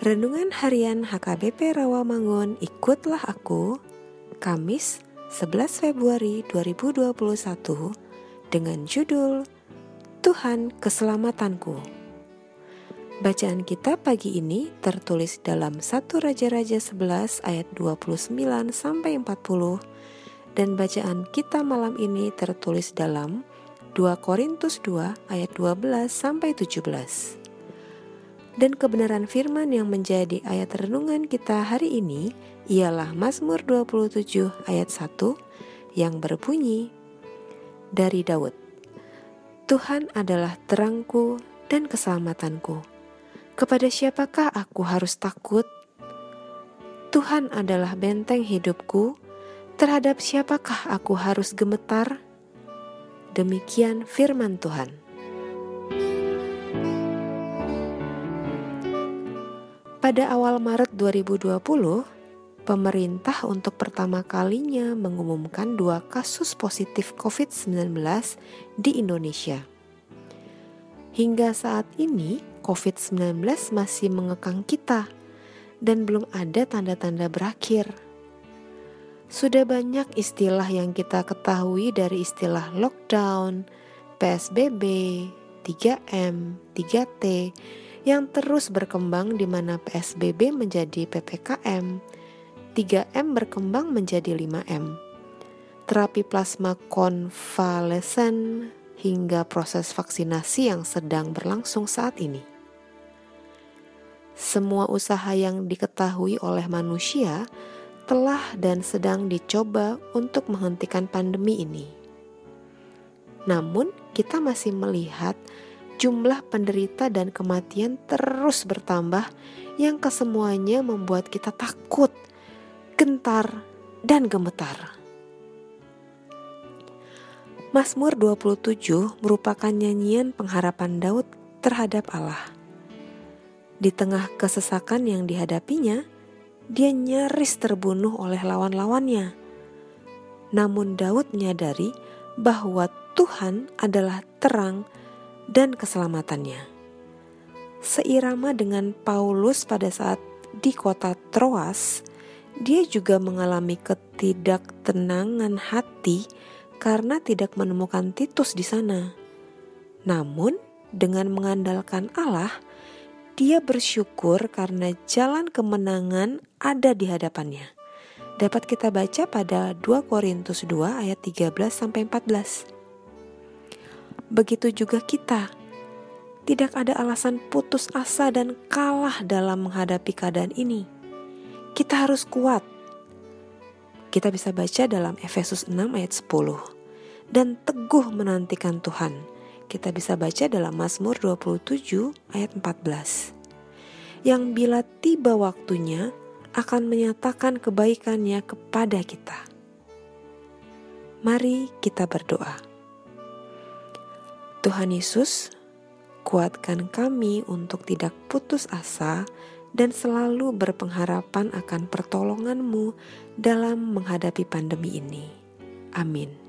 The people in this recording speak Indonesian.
Renungan Harian HKBP Rawamangun Ikutlah Aku Kamis 11 Februari 2021 dengan judul Tuhan Keselamatanku. Bacaan kita pagi ini tertulis dalam 1 Raja-Raja 11 ayat 29 sampai 40 dan bacaan kita malam ini tertulis dalam 2 Korintus 2 ayat 12 sampai 17 dan kebenaran firman yang menjadi ayat renungan kita hari ini ialah Mazmur 27 ayat 1 yang berbunyi dari Daud. Tuhan adalah terangku dan keselamatanku. Kepada siapakah aku harus takut? Tuhan adalah benteng hidupku. Terhadap siapakah aku harus gemetar? Demikian firman Tuhan. Pada awal Maret 2020, pemerintah untuk pertama kalinya mengumumkan dua kasus positif COVID-19 di Indonesia. Hingga saat ini, COVID-19 masih mengekang kita dan belum ada tanda-tanda berakhir. Sudah banyak istilah yang kita ketahui dari istilah lockdown, PSBB, 3M, 3T, yang terus berkembang di mana PSBB menjadi PPKM, 3M berkembang menjadi 5M. Terapi plasma konvalesen hingga proses vaksinasi yang sedang berlangsung saat ini. Semua usaha yang diketahui oleh manusia telah dan sedang dicoba untuk menghentikan pandemi ini. Namun, kita masih melihat jumlah penderita dan kematian terus bertambah yang kesemuanya membuat kita takut, gentar, dan gemetar. Mazmur 27 merupakan nyanyian pengharapan Daud terhadap Allah. Di tengah kesesakan yang dihadapinya, dia nyaris terbunuh oleh lawan-lawannya. Namun Daud menyadari bahwa Tuhan adalah terang dan keselamatannya. Seirama dengan Paulus pada saat di kota Troas, dia juga mengalami ketidaktenangan hati karena tidak menemukan Titus di sana. Namun, dengan mengandalkan Allah, dia bersyukur karena jalan kemenangan ada di hadapannya. Dapat kita baca pada 2 Korintus 2 ayat 13 sampai 14 begitu juga kita. Tidak ada alasan putus asa dan kalah dalam menghadapi keadaan ini. Kita harus kuat. Kita bisa baca dalam Efesus 6 ayat 10. Dan teguh menantikan Tuhan. Kita bisa baca dalam Mazmur 27 ayat 14. Yang bila tiba waktunya akan menyatakan kebaikannya kepada kita. Mari kita berdoa. Tuhan Yesus, kuatkan kami untuk tidak putus asa dan selalu berpengharapan akan pertolongan-Mu dalam menghadapi pandemi ini. Amin.